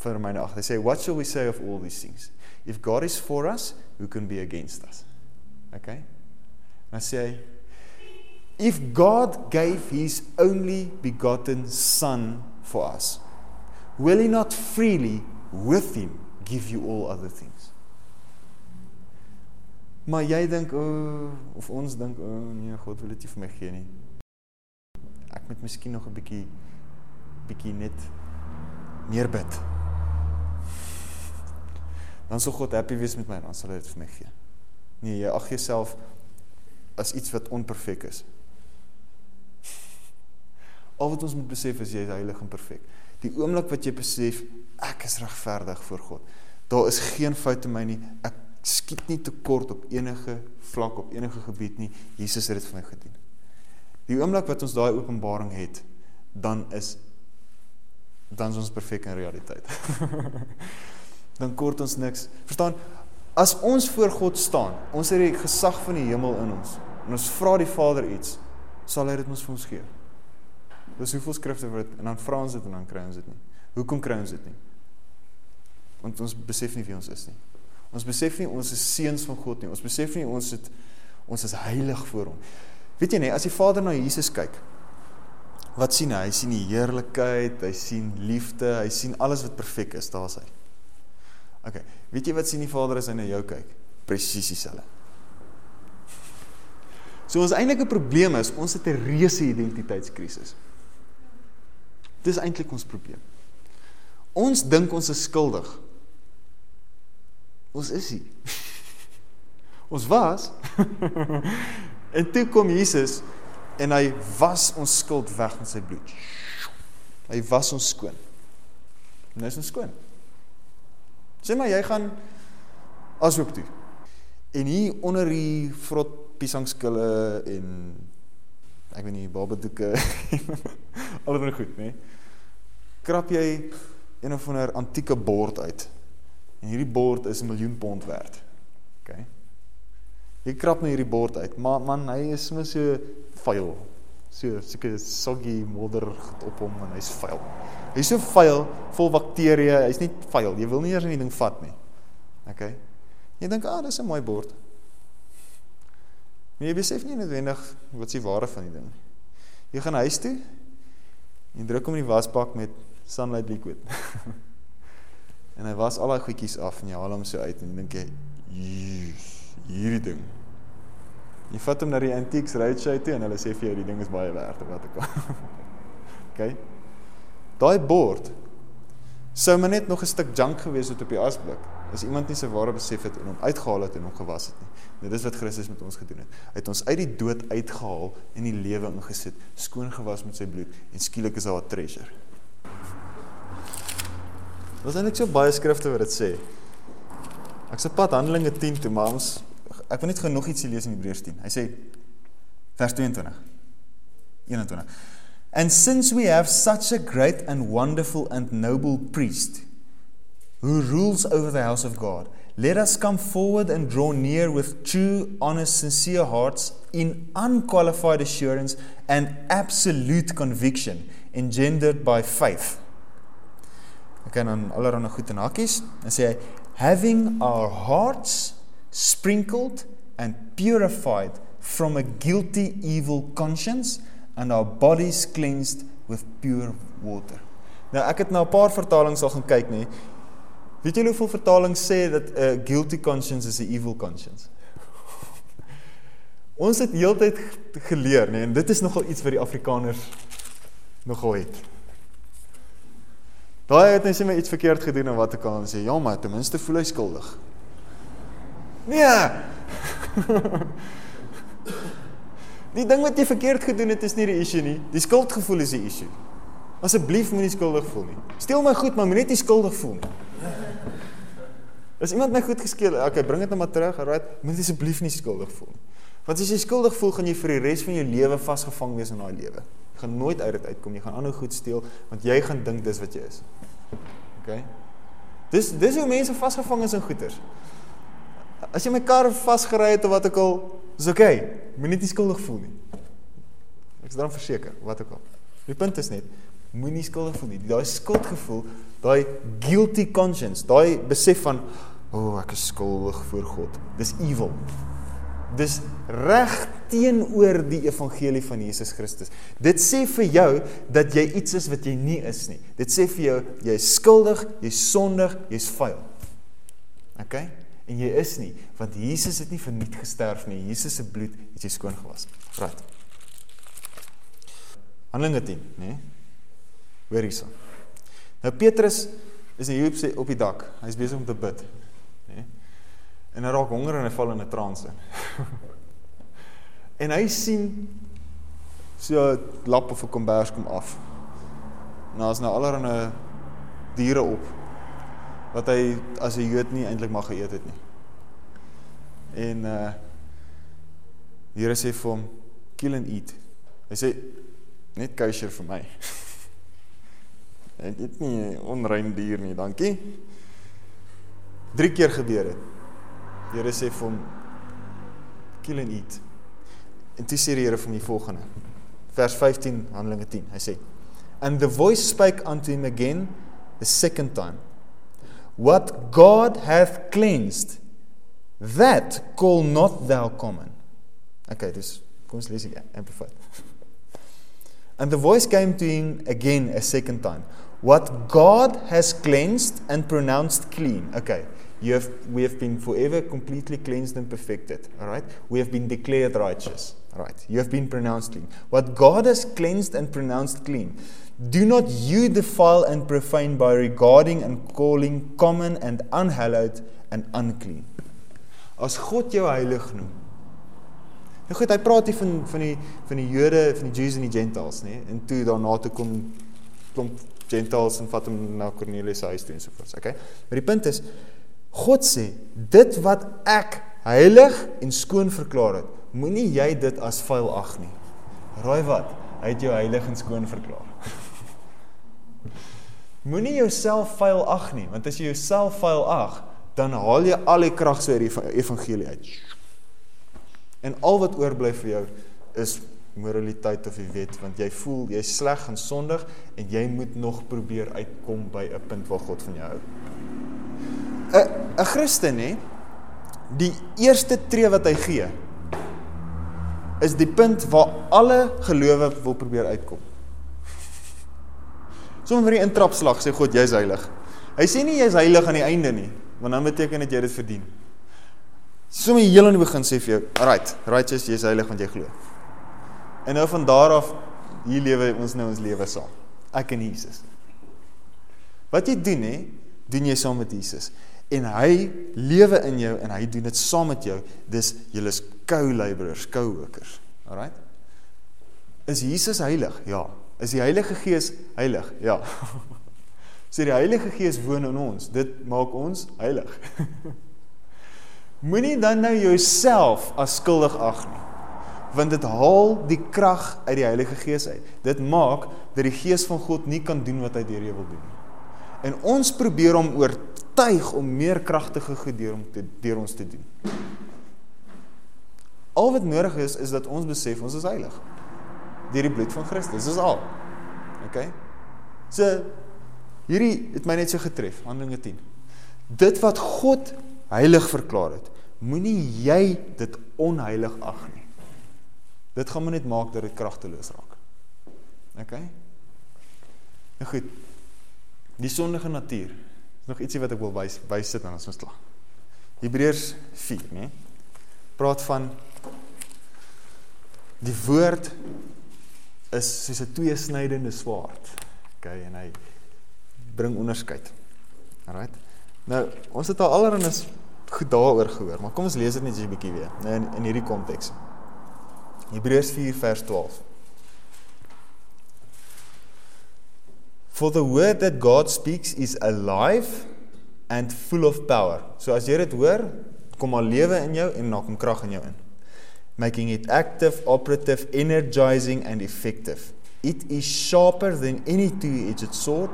van Romeine 8. Hy sê, "What shall we say of all these things? If God is for us, who can be against us?" Okay? Dan sê hy, "If God gave his only begotten son for us? Will he not freely with him give you all other things? Maar jy dink o oh, of ons dink o oh, nee, God wil dit nie vir my gee nie. Ek moet miskien nog 'n bietjie bietjie net meer bid. Dan sal God happy wees met my, dan sal hy dit vir my gee. Nee, jy ag jouself as iets wat onperfek is. Al wat ons moet besef is jy is heilig en perfek. Die oomblik wat jy besef ek is regverdig voor God. Daar is geen fout in my nie. Ek skiet nie tekort op enige vlak op enige gebied nie. Jesus het dit vir my gedoen. Die oomblik wat ons daai openbaring het, dan is dan is ons perfek in realiteit. dan kort ons niks. Verstaan? As ons voor God staan, ons het die gesag van die hemel in ons. En ons vra die Vader iets, sal hy dit ons vir ons gee. Dis hoeveel skrifte word en dan vra ons dit en dan kry ons dit nie. Hoekom kry ons dit nie? Want ons besef nie wie ons is nie. Ons besef nie ons is seuns van God nie. Ons besef nie ons het ons is heilig voor hom. Weet jy nie, as die Vader na Jesus kyk, wat sien hy? Hy sien die heerlikheid, hy sien liefde, hy sien alles wat perfek is, daar's hy. OK. Weet jy wat sien die Vader as hy na jou kyk? Presies dieselfde. So ons eintlike probleem is ons het 'n reuse identiteitskrisis. Dis eintlik ons probleem. Ons dink ons is skuldig. Ons is nie. ons was en toe kom Jesus en hy was ons skuld weg met sy bloed. Hy was ons skoon. Hy is ons skoon. Sê maar jy gaan asook toe. En hier onder die vrot piesangskille en ek weet nie babadoeke alles goed, né? Krap jy een of ander antieke bord uit. En hierdie bord is 'n miljoen pond werd. OK. Jy krap net hierdie bord uit, maar man, hy is sommer so vuil. So seker soggy modder op hom en hy's vuil. Hy's so vuil, vol bakterieë, hy's nie vuil. Jy wil nie eers in die ding vat nie. OK. Jy dink, "Ah, dis 'n mooi bord." Maar jy besef nie noodwendig wat se ware van die ding. Jy gaan huis toe en druk hom in die wasbak met sunlight liquid. en hy was al daai goedjies af en jy haal hom so uit en dink jy, "Hierdie ding Jy vat hom na die antiques roadshow toe en hulle sê vir jou die ding is baie werd of wat ook al. OK. Daai bord sou maar net nog 'n stuk junk gewees het op die asblik. As iemand nie sy ware besef het en hom uitgehaal het en hom gewas het nie. Dit is wat Christus met ons gedoen het. Hy het ons uit die dood uitgehaal en die lewe ingesit, skoon gewas met sy bloed en skielik is daar 'n treasure. Wat is eintlik so baie skrifte wat dit sê? Ek se pad Handelinge 10 toe, maar ons ek wil net gou nog ietsie lees in Hebreërs 10. Hy sê vers 22. 21. And since we have such a great and wonderful and noble priest who rules over the house of God, let us come forward and draw near with true, honest, sincere hearts in unqualified assurance and absolute conviction engendered by faith. Kan dan allerlei goed in hakkies en sê hy having our hearts sprinkled and purified from a guilty evil conscience and our bodies cleansed with pure water. Nou ek het nou 'n paar vertalings al gaan kyk nê. Weet julle hoeveel vertalings sê dat 'n uh, guilty conscience is 'n evil conscience? Ons het heeltyd geleer nê en dit is nogal iets wat die Afrikaners nogal het. Daai het net sê my iets verkeerd gedoen en wat ek kan sê, ja maar ten minste voel hy skuldig. Nee. Die ding wat jy verkeerd gedoen het is nie die issue nie. Die skuldgevoel is die issue. Asseblief moenie skuldig voel nie. Steel my goed, maar moenie net skuldig voel nie. As iemand my goed geskeel, okay, bring dit nou maar terug. Alright, moenie asseblief nie skuldig voel nie. Want as jy skuldig voel, gaan jy vir die res van jou lewe vasgevang wees in daai lewe. Jy gaan nooit uit dit uitkom. Jy gaan aanhou goed steel want jy gaan dink dis wat jy is. Okay? Dis dis hoe mense vasgevang is in goeters. As jy my kar vasgery het of wat ook al, is oké. Okay. Moenie nie skuldig voel nie. Ek is dan verseker, wat ook al. Die punt is net, moenie skuldig voel nie. Daai skuldgevoel, daai guilty conscience, daai besef van o, oh, ek is skuldig voor God. Dis evil. Dis reg teenoor die evangelie van Jesus Christus. Dit sê vir jou dat jy iets is wat jy nie is nie. Dit sê vir jou jy is skuldig, jy's sondig, jy's vuil. OK? En jy is nie, want Jesus het nie verniet gesterf nie. Jesus se bloed het jy skoon gewas. Right. Handelinge 10, né? Hoor hierson. Nou Petrus is hier op sy op die dak. Hy's besig om te bid, né? En hy raak honger en hy val in 'n transe. en hy sien so 'n lap of 'n kombers kom af. En daar's nou allerlei diere op wat hy as 'n Jood nie eintlik mag geëet het nie. En uh die Here sê vir hom kill and eat. Hy sê net kosher vir my. Ek eet nie onrein dier nie, dankie. Drie keer gebeur dit. Die Here sê vir hom kill and eat. En toe sê die Here vir die volgende. Vers 15 Handelinge 10. Hy sê and the voice spake unto him again the second time. What God hath cleansed that call not thou common. Okay, dis kom lees amplified. And the voice came to him again a second time. What God has cleansed and pronounced clean. Okay. You have we have been forever completely cleansed and perfected. All right? We have been declared righteous. All right. You have been pronounced clean. What God has cleansed and pronounced clean. Do not you defile and profane by regarding and calling common and unhallowed and unclean. As God jou heilig noem, Nou goed, hy praat hier van van die van die Jode, van die Jews en die Gentiles, nê? En toe daarna toe kom klomp Gentiles en vat hom na Cornelius se huis toe en so voort, okay? Maar die punt is God sê, dit wat ek heilig en skoon verklaar het, moenie jy dit as vuil ag nie. Raai wat? Hy het jou heilig en skoon verklaar. Moenie jouself vuil ag nie, want as jy jouself vuil ag, dan haal jy al die krag so uit die evangelie uit. En al wat oorbly vir jou is moraliteit of die wet want jy voel jy's sleg en sondig en jy moet nog probeer uitkom by 'n punt waar God van jou hou. 'n 'n Christen hè die eerste tree wat hy gee is die punt waar alle gelowe wil probeer uitkom. Sommige vir die intrapslag sê God jy's heilig. Hy sê nie jy's heilig aan die einde nie, want dan beteken dit jy dit verdien. Sommige heel aan die begin sê vir jou, "Right, righteous, jy's heilig want jy glo." En nou van daar af hier lewe ons nou ons lewe saam. Ek en Jesus. Wat jy doen hè, doen jy saam met Jesus. En hy lewe in jou en hy doen dit saam met jou. Dis julle is co-laborers, co-workers. Alright? Is Jesus heilig? Ja. Is die Heilige Gees heilig? Ja. Sê so die Heilige Gees woon in ons. Dit maak ons heilig. Moenie dan nou jouself as skuldig ag nie. Want dit haal die krag uit die Heilige Gees uit. Dit maak dat die Gees van God nie kan doen wat hy deur jou wil doen nie. En ons probeer hom oortuig om meer kragtige goed deur hom te deur ons te doen. Al wat nodig is is dat ons besef ons is heilig deur die bloed van Christus. Dis al. OK. So hierdie het my net so getref, Handelinge 10. Dit wat God heilig verklaar het, moenie jy dit onheilig ag nie. Dit gaan maar net maak dat dit kragteloos raak. OK? Nou goed. Die sondige natuur. Is nog ietsie wat ek wil wys wysit dan as ons klaar. Hebreërs 4, né? Praat van die woord is soos 'n tweesnydende swaard. OK, en hy bring onderskeid. Alrite. Nou, ons het al allerhande goed daaroor gehoor, maar kom ons lees dit net 'n bietjie weer in in hierdie konteks. Hebreërs 4 vers 12. For the word that God speaks is alive and full of power. So as jy dit hoor, kom al lewe in jou en dan kom krag in jou in. Making it active, operative, energizing and effective. It is sharper than any two-edged sword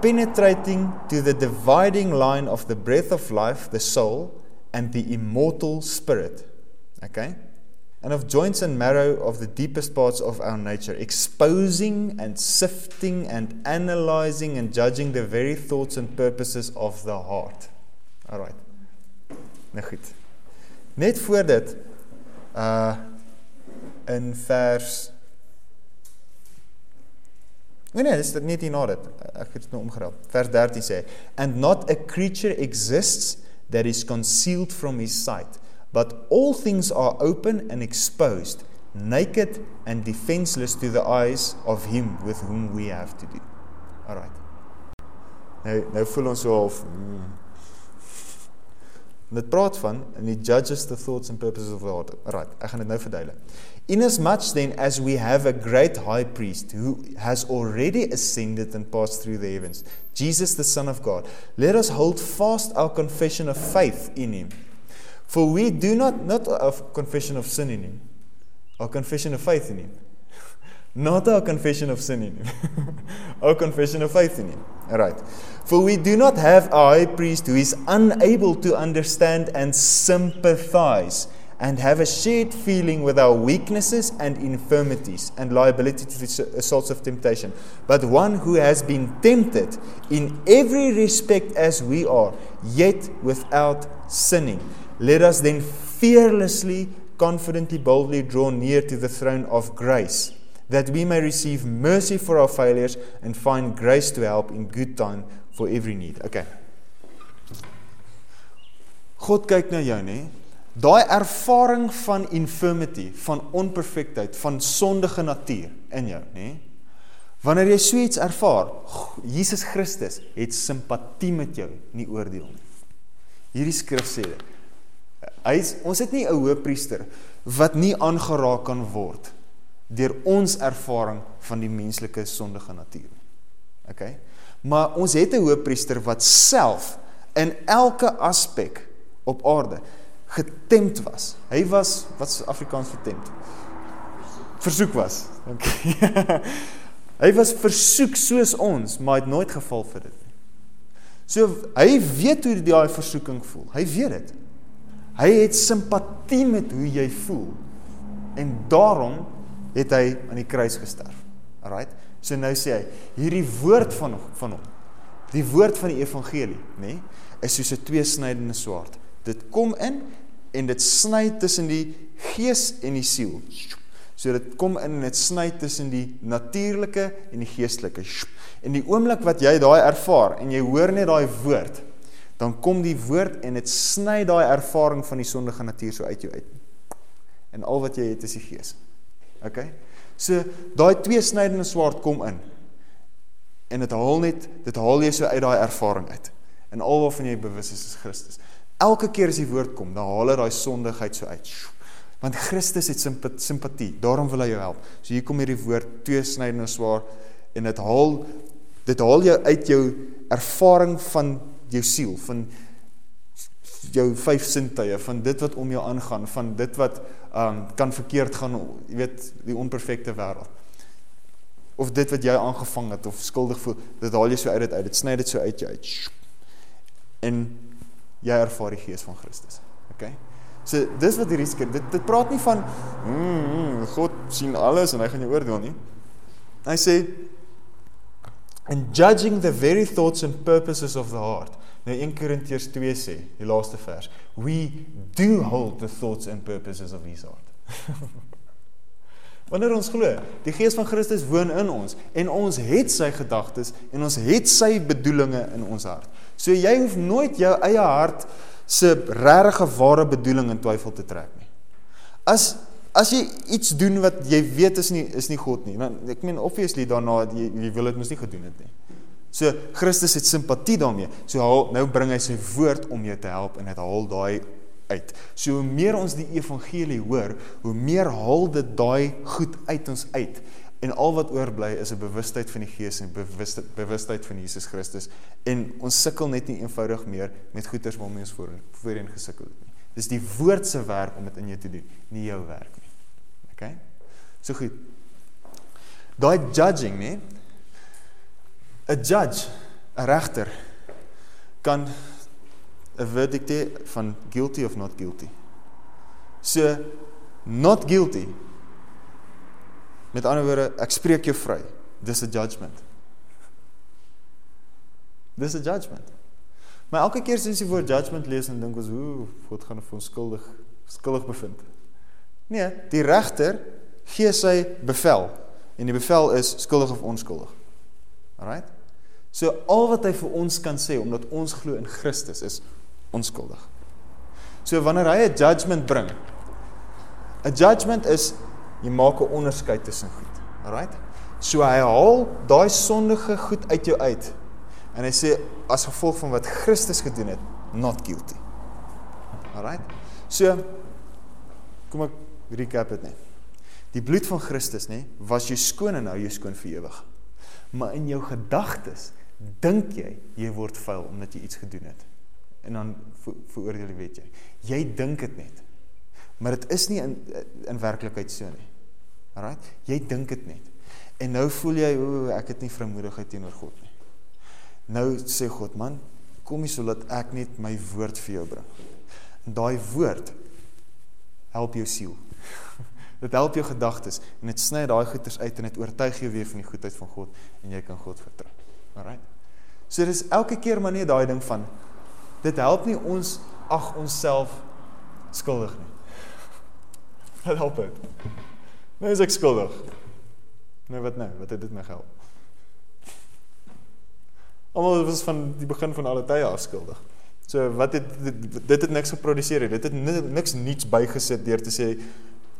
penetrating to the dividing line of the breath of life, the soul, and the immortal spirit. Okay? And of joints and marrow of the deepest parts of our nature, exposing and sifting and analyzing and judging the very thoughts and purposes of the heart. All right. Net voor dit uh in vers Nee nee, dis net hier na dit. Ek het dit nou omgeraap. Vers 13 sê, "And not a creature exists that is concealed from his sight, but all things are open and exposed, naked and defenseless to the eyes of him with whom we have to do." Alright. Nou nou voel ons so half mm, Dit praat van and he judges the thoughts and purposes of the heart. Right, ek gaan dit nou verduidelik. In as much then as we have a great high priest who has already ascended and passed through the heavens, Jesus the son of God, let us hold fast our confession of faith in him. For we do not not a confession of sin in him, our confession of faith in him. Not our confession of sin in him. our confession of faith in him. All right. For we do not have a high priest who is unable to understand and sympathize and have a shared feeling with our weaknesses and infirmities and liability to the assaults of temptation, but one who has been tempted in every respect as we are, yet without sinning. Let us then fearlessly, confidently, boldly draw near to the throne of grace that we may receive mercy for our failures and find grace to help in good time for every need. Okay. God kyk na jou, nê? Daai ervaring van infirmity, van onperfektheid, van sondige natuur in jou, nê? Wanneer jy so iets ervaar, Jesus Christus het simpatie met jou, nie oordeel nie. Hierdie skrif sê dit. Hy ons het nie 'n hoëpriester wat nie aangeraak kan word deur ons ervaring van die menslike sondige natuur. OK? Maar ons het 'n hoëpriester wat self in elke aspek op aarde getemd was. Hy was wat is Afrikaans vir temd? Versoek was. OK. hy was versoek soos ons, maar het nooit geval vir dit nie. So hy weet hoe daai versoeking voel. Hy weet dit. Hy het simpatie met hoe jy voel. En daarom het hy aan die kruis gesterf. Alraight. So nou sê hy, hierdie woord van van hom, die woord van die evangelie, nê, nee, is soos 'n tweesnydende swaard. Dit kom in en dit sny tussen die gees en die siel. So dit kom in en dit sny tussen die natuurlike en die geestelike. En die oomblik wat jy daai ervaar en jy hoor net daai woord, dan kom die woord en dit sny daai ervaring van die sondige natuur so uit jou uit. En al wat jy het is die gees. Okay? So daai twee snydende swaard kom in. En dit haal net dit haal jy so uit daai ervaring uit. En al waarvan jy bewus is is Christus. Elke keer as die woord kom, dan haal hy daai sondigheid so uit. Want Christus het simpatie, daarom wil hy jou help. So hier kom hierdie woord twee snydende swaard en dit haal dit haal jou uit jou ervaring van jou siel, van jou vyf sintuie, van dit wat om jou aangaan, van dit wat um kan verkeerd gaan, jy weet, die onperfekte wêreld. Of dit wat jy aangevang het of skuldig voel, dit haal jy so uit dit uit, dit sny dit so uit jou uit. En jy ervaar die gees van Christus. OK? So dis wat hierdie skrif dit dit praat nie van mm, mm, God sien alles en hy gaan jou oordeel nie. Hy sê and judging the very thoughts and purposes of the heart. Nou 1 Korintiërs 2 sê, die laaste vers, we do hold the thoughts and purposes of his heart. Wanneer ons glo, die Gees van Christus woon in ons en ons het sy gedagtes en ons het sy bedoelings in ons hart. So jy hoef nooit jou eie hart se regte ware bedoeling in twyfel te trek nie. As as jy iets doen wat jy weet is nie is nie God nie, dan ek meen obviously daarna jy, jy wil dit mos nie gedoen het nie. So Christus het simpatie daarmee. So haal, nou bring hy sy woord om jou te help en dit haal daai uit. So hoe meer ons die evangelie hoor, hoe meer haal dit daai goed uit ons uit. En al wat oorbly is 'n bewustheid van die Gees en bewustheid bewustheid van Jesus Christus. En ons sukkel net nie eenvoudig meer met goeters waarmee ons voorheen voorheen gesukkel het nie. Dis die woord se werk om dit in jou te doen, nie jou werk nie. OK? So goed. Daai judging, nee, 'n judge, 'n regter kan 'n verdict hê van guilty of not guilty. So not guilty. Met ander woorde, ek spreek jou vry. Dis 'n judgment. Dis 'n judgment. Maar elke keer as jy voor judgment lees en dink ons, "Ooh, God gaan ons skuldig skuldig bevind." Nee, die regter gee sy bevel en die bevel is skuldig of onskuldig. Alright? So al wat hy vir ons kan sê omdat ons glo in Christus is onskuldig. So wanneer hy 'n judgment bring, 'n judgment is jy maak 'n onderskeid tussen goed. Alright? So hy haal daai sondige goed uit jou uit en hy sê as gevolg van wat Christus gedoen het, not guilty. Alright? So kom ek recap dit net. Die bloed van Christus, nê, was jy skoon en nou jy skoon vir ewig. Maar in jou gedagtes dink jy jy word vuil omdat jy iets gedoen het. En dan veroordeel jy weet jy. Jy dink dit net. Maar dit is nie in in werklikheid so nie. Alraai? Jy dink dit net. En nou voel jy o, ek het nie vrymoedigheid teenoor God nie. Nou sê God, man, kom hier sodat ek net my woord vir jou bring. En daai woord help jou siel. Dit help jou gedagtes en dit sny daai goeters uit en dit oortuig jou weer van die goedheid van God en jy kan God vertrou. Alraai. So dis elke keer maar nie daai ding van dit help nie ons ag onsself skuldig nie. Dit help dit. Nou is ek skuldig. Nou wat nou? Wat het dit my gehelp? Almal was van die begin van alle tye af skuldig. So wat het dit, dit het niks geproduseer nie. Dit het niks niets bygesit deur te sê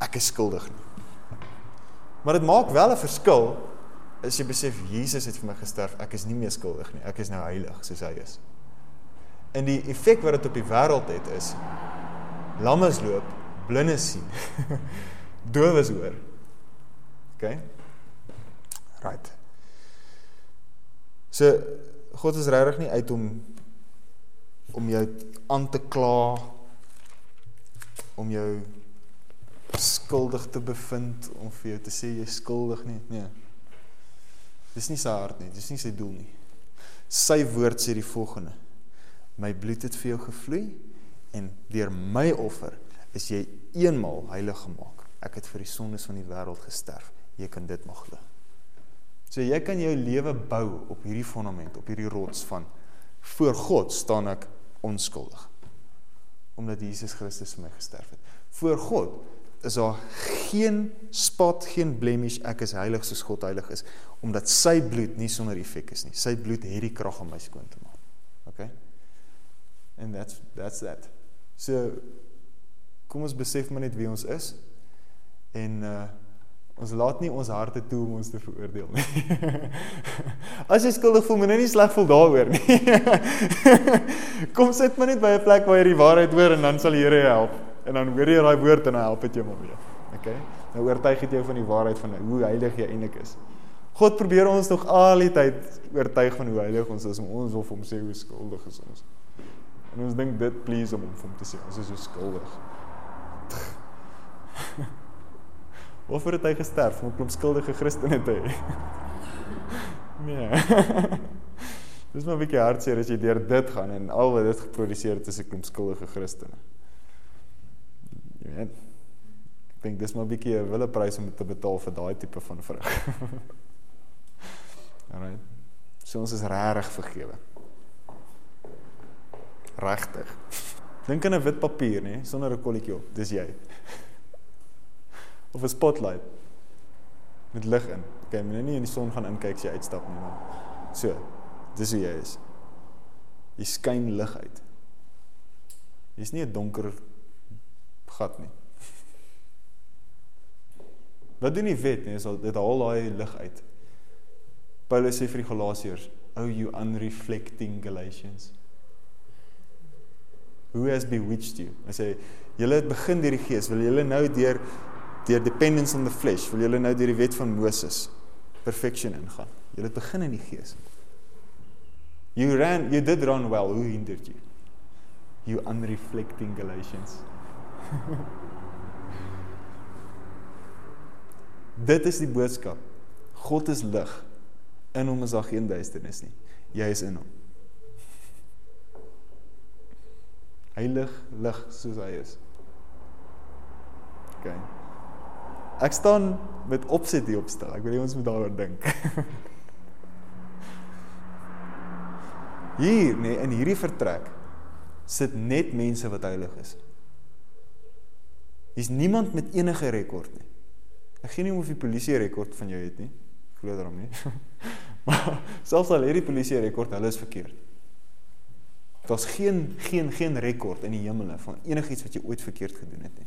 ek is skuldig nie. Maar dit maak wel 'n verskil as jy besef Jesus het vir my gesterf. Ek is nie meer skuldig nie. Ek is nou heilig soos hy is. En die effek wat dit op die wêreld het is lammes loop, blindes sien. Dowes hoor. OK. Right. So God is regtig nie uit om om jou aan te kla om jou skuldig te bevind om vir jou te sê jy skuldig nie. Nee. Dis nie sy hart nie, dis nie sy doel nie. Sy woord sê die volgende: My bloed het vir jou gevloei en deur my offer is jy eenmal heilig gemaak. Ek het vir die sondes van die wêreld gesterf. Jy kan dit mag glo. So jy kan jou lewe bou op hierdie fondament, op hierdie rots van voor God staan ek onskuldig. Omdat Jesus Christus vir my gesterf het. Voor God is daar geen spot, geen blemish, ek is heilig soos God heilig is, omdat sy bloed nie sonder effek is nie. Sy bloed het die krag om my skoon te maak. Okay? And that's that's that. So kom ons besef maar net wie ons is en uh ons laat nie ons harte toe om ons te veroordeel nie. As jy skuldig voel, moet jy nie sleg voel daaroor nie. kom sit maar net by 'n plek waar jy die waarheid hoor en dan sal die Here jou help en dan hoor jy daai woord en hy help dit jou maar weer. Okay? Nou oortuig dit jou van die waarheid van hoe heilig jy eintlik is. God probeer ons nog al die tyd oortuig van hoe heilig ons is om ons of hom sê hoe skuldig is ons. En ons dink dit please om hom te sê ons is so skuldig. Waarvoor het hy gesterf om 'n klomp skuldige Christene te hê? Nee. Dis maar 'n bietjie hartseer as jy deur dit gaan en al wat dit geproduseer het is 'n klomp skuldige Christene. Jy weet. Ek dink dis maar 'n bietjie 'n wille prys om te betaal vir daai tipe van vrug. Alright. So ons is regtig vergewe. Regtig. Dink aan 'n wit papier, nê, sonder 'n kolletjie op. Dis jy. Of 'n spotlight met lig in. Okay, moet nou nie in die son gaan inkyk as jy uitstap nie, maar so. Dis hoe jy is. Jy skyn lig uit. Jy's nie 'n donker gat nie. Wat doen die wet nie, is al dit haal daai lig uit. Paulus sê vir die Galasiërs, "O you unreflecting Galatians, who has bewitched you?" Hy sê, "Julle het begin deur die Gees, wil julle nou deur deur dependence on the flesh, wil julle nou deur die wet van Moses perfection ingaan. Julle het begin in die Gees. You ran, you did run well, who hindered you? You unreflecting Galatians." Dit is die boodskap. God is lig. In hom is daar geen duisternis nie. Jy is in hom. Heilig lig soos hy is. OK. Ek staan met opset hier opstel. Ek wil hê ons moet daaroor dink. Hier, nee, in hierdie vertrek sit net mense wat heilig is. Hier's niemand met enige rekord nie. Ek gee nie om of die polisie 'n rekord van jou het nie. Glo daarom nie. maar selfs al het die polisie 'n rekord, hulle is verkeerd. Daar's geen geen geen rekord in die hemele van enigiets wat jy ooit verkeerd gedoen het nie.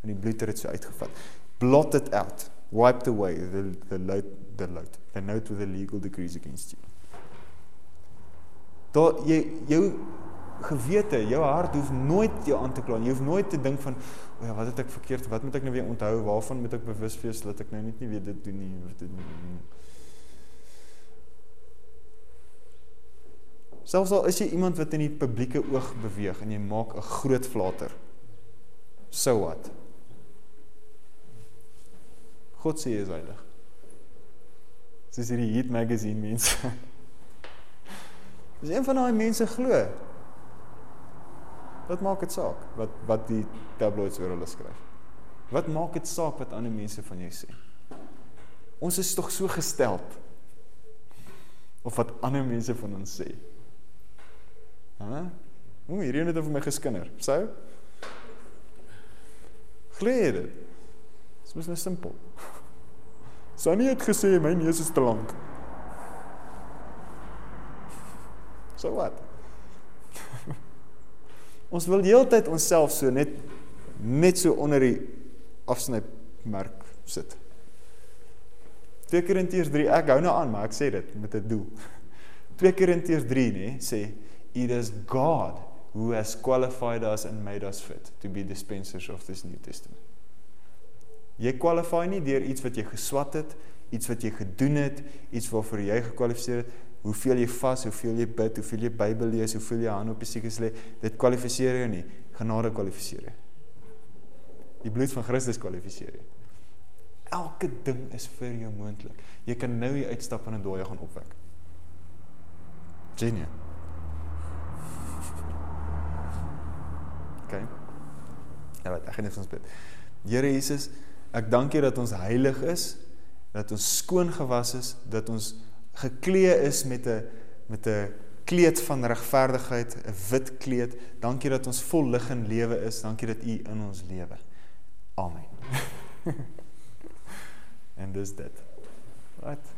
Want die bloed het dit so uitgevat. Blot it out. Wiped away the the load the load. The note with the legal decrees against you. Daar jy jou gewete, jou hart hoef nooit jou aan te kla. Jy hoef nooit te dink van, o ja, wat het ek verkeerd? Wat moet ek nou weer onthou? Waarvan moet ek bewus wees dat ek nou net nie weer dit doen nie of dit nie. Selfs al is jy iemand wat in die publieke oog beweeg en jy maak 'n groot flater. So wat? God sê jy is heilig. Dis hierdie Heat magazine mense. Dis een van daai mense glo. Wat maak dit saak wat wat die tabloids oor hulle skryf? Wat maak dit saak wat ander mense van jou sê? Ons is tog so gesteld of wat ander mense van ons sê. Hæ? Hoe hierdie het vir my geskinder. Sou? Glo jy dit? Dit is mos simpel. Sunny het gesê my neus is te lank. So wat? Ons wil heeltyd onsself so net net so onder die afsnymerk sit. 2 Korintiërs 3, ek hou nou aan, maar ek sê dit met 'n doel. 2 Korintiërs 3 nê, sê it is God who has qualified us and made us fit to be dispensers of this New Testament. Jy kwalify nie deur iets wat jy geswat het, iets wat jy gedoen het, iets waarvoor jy gekwalifiseer het, hoeveel jy vas, hoeveel jy bid, hoeveel jy Bybel lees, hoeveel jy hand op die siekes lê, dit kwalifiseer jou nie. Genade kwalifiseer jou. Die bloed van Christus kwalifiseer jou. Elke ding is vir jou moontlik. Jy kan nou hier uitstap en 'n dooie gaan opwek. Genie. OK. Ja, wat ek gaan net ons bid. Here Jesus, ek dank U dat ons heilig is, dat ons skoon gewas is, dat ons geklee is met 'n met 'n kleed van regverdigheid, 'n wit kleed. Dankie dat ons vol lig en lewe is. Dankie dat U in ons lewe. Amen. en dis dit. Wat?